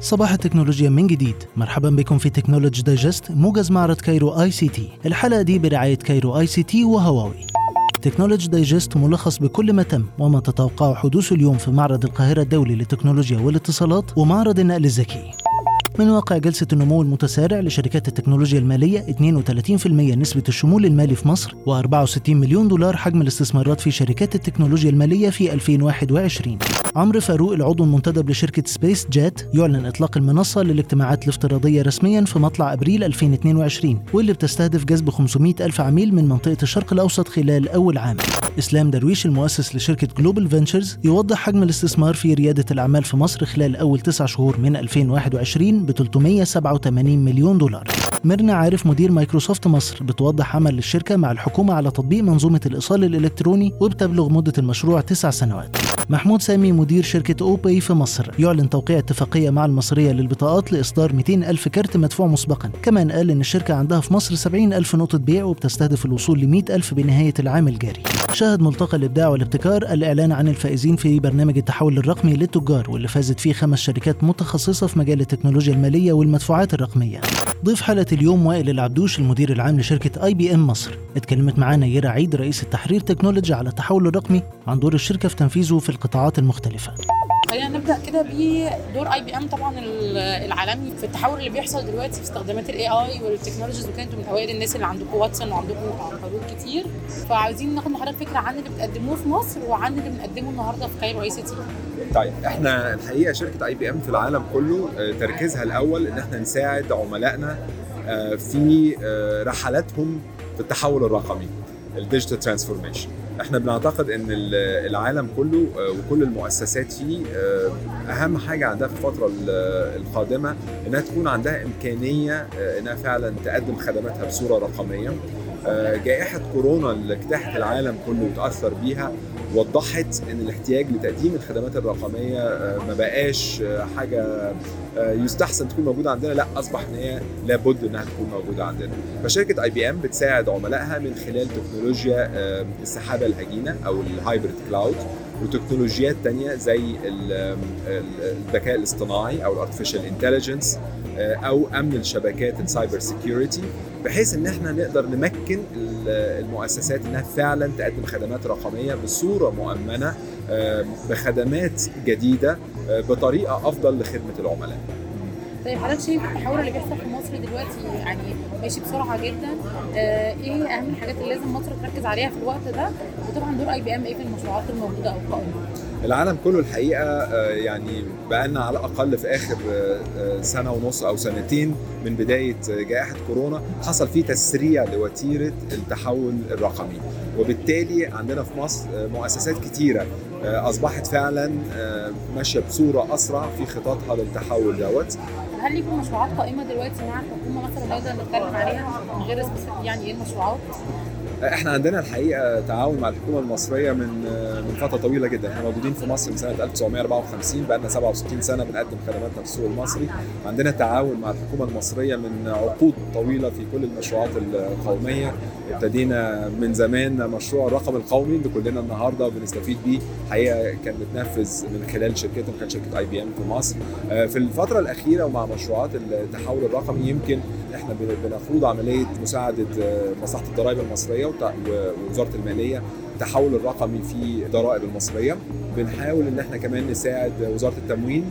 صباح التكنولوجيا من جديد. مرحبا بكم في Technology Digest موجز معرض Cairo ICT الحلقة دي برعاية Cairo ICT وهواوي. Technology Digest ملخص بكل ما تم وما تتوقع حدوثه اليوم في معرض القاهرة الدولي للتكنولوجيا والاتصالات ومعرض النقل الذكي من واقع جلسة النمو المتسارع لشركات التكنولوجيا المالية 32% نسبة الشمول المالي في مصر و64 مليون دولار حجم الاستثمارات في شركات التكنولوجيا المالية في 2021 عمرو فاروق العضو المنتدب لشركة Space Gat يعلن إطلاق المنصة للاجتماعات الافتراضية رسميا في مطلع أبريل 2022 واللي بتستهدف جذب 500 ألف عميل من منطقة الشرق الأوسط خلال أول عام. إسلام درويش المؤسس لشركة Global Ventures يوضح حجم الاستثمار في ريادة الأعمال في مصر خلال أول تسع شهور من 2021 ب 387 مليون دولار. ميرنا عارف مدير مايكروسوفت مصر بتوضح عمل الشركة مع الحكومة على تطبيق منظومة الإيصال الإلكتروني وبتبلغ مدة المشروع تسع سنوات. محمود سامي مدير شركة أوباي في مصر يعلن توقيع اتفاقية مع المصرية للبطاقات لإصدار 200 ألف كارت مدفوع مسبقا. كمان قال إن الشركة عندها في مصر 70 ألف نقطة بيع وبتستهدف الوصول ل 100 ألف بنهاية العام الجاري. شهد ملتقى الإبداع والابتكار الإعلان عن الفائزين في برنامج التحول الرقمي للتجار واللي فازت فيه خمس شركات متخصصة في مجال التكنولوجيا المالية والمدفوعات الرقمية. ضيف حلقة اليوم وائل العبدوش المدير العام لشركة اي بي ام مصر. اتكلمت معانا يرا عيد رئيس التحرير تكنولوجي على التحول الرقمي عن دور الشركة في تنفيذه في القطاعات المختلفة. خلينا نبدأ كده بدور IBM طبعا العالمي في التحول اللي بيحصل دلوقتي في استخدامات ال AI وال technologies وكانتوا من اوائل الناس اللي عندكم Watson وعندكم عنكبوت كتير. فعاوزين ناخد من حضرتك فكرة عن اللي بتقدموه في مصر وعن اللي بنقدمه النهارده في ICT طيب إحنا الحقيقة شركة IBM في العالم كله تركيزها الأول إن إحنا نساعد عملائنا في رحلاتهم في التحول الرقمي ال digital transformation إحنا بنعتقد إن العالم كله وكل المؤسسات فيه أهم حاجة عندها في الفترة القادمة إنها تكون عندها إمكانية إنها فعلا تقدم خدماتها بصورة رقمية. جائحة كورونا اللي اجتاحت العالم كله وتأثر بيها وضحت إن الاحتياج لتقديم الخدمات الرقمية ما بقاش حاجة يستحسن تكون موجودة عندنا. لا أصبح إن هي لابد إنها تكون موجودة عندنا. فشركة IBM بتساعد عملائها من خلال تكنولوجيا السحابة الهجينه أو ال hybrid cloud وتكنولوجيات تانية زي الذكاء الاصطناعي أو ال artificial intelligence أو أمن الشبكات ال cybersecurity بحيث إن إحنا نقدر نمكن المؤسسات إنها فعلا تقدم خدمات رقمية بصورة مؤمنة بخدمات جديدة بطريقة أفضل لخدمة العملاء. طيب حضرتك شايف التحول اللي بيحصل في مصر دلوقتي يعني ماشي بسرعة جدا؟ آه إيه أهم الحاجات اللي لازم مصر تركز عليها في الوقت ده؟ وطبعا دور اي بي ام إيه في المشروعات الموجودة أو القائمة؟ العالم كله الحقيقة يعني بقالنا على الأقل في آخر سنة ونص أو سنتين من بداية جائحة كورونا حصل فيه تسريع لوتيرة التحول الرقمي. وبالتالي عندنا في مصر مؤسسات كتيرة أصبحت فعلا ماشية بصورة أسرع في خططها للتحول دوت. هل ليكم مشروعات قائمة دلوقتي مع الحكومة مثلا نقدر نتكلم عليها من غير يعني إيه المشروعات؟ إحنا عندنا الحقيقة تعاون مع الحكومة المصرية من من فترة طويلة جدا. إحنا موجودين في مصر من سنة 1954 بقى لنا 67 سنة بنقدم خدماتنا في السوق المصري عندنا تعاون مع الحكومة المصرية من عقود طويلة في كل المشروعات القومية. ابتدينا من زمان مشروع الرقم القومي اللي كلنا النهارده بنستفيد بيه. حقيقه كان متنفذ من خلال شركتهم كانت شركة اي بي ام في مصر. في الفترة الأخيرة ومع مشروعات التحول الرقمي يمكن إحنا بنخوض عملية مساعدة مصلحة الضرائب المصرية ووزارة المالية التحول الرقمي في الضرائب المصرية. بنحاول إن إحنا كمان نساعد وزارة التموين.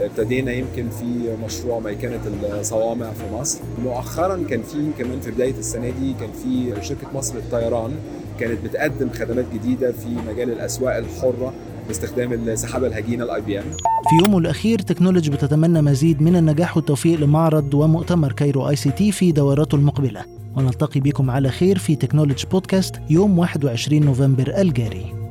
ابتدينا يمكن في مشروع ميكنة الصوامع في مصر. مؤخرا كان في كمان في بداية السنة دي كان في شركة مصر للطيران كانت بتقدم خدمات جديدة في مجال الأسواق الحرة. باستخدام السحابة الهجينة ال IBM في يومه الأخير Technology بتتمنى مزيد من النجاح والتوفيق لمعرض ومؤتمر Cairo ICT في دوراته المقبلة. ونلتقي بكم على خير في Technology Podcast يوم 21 نوفمبر الجاري.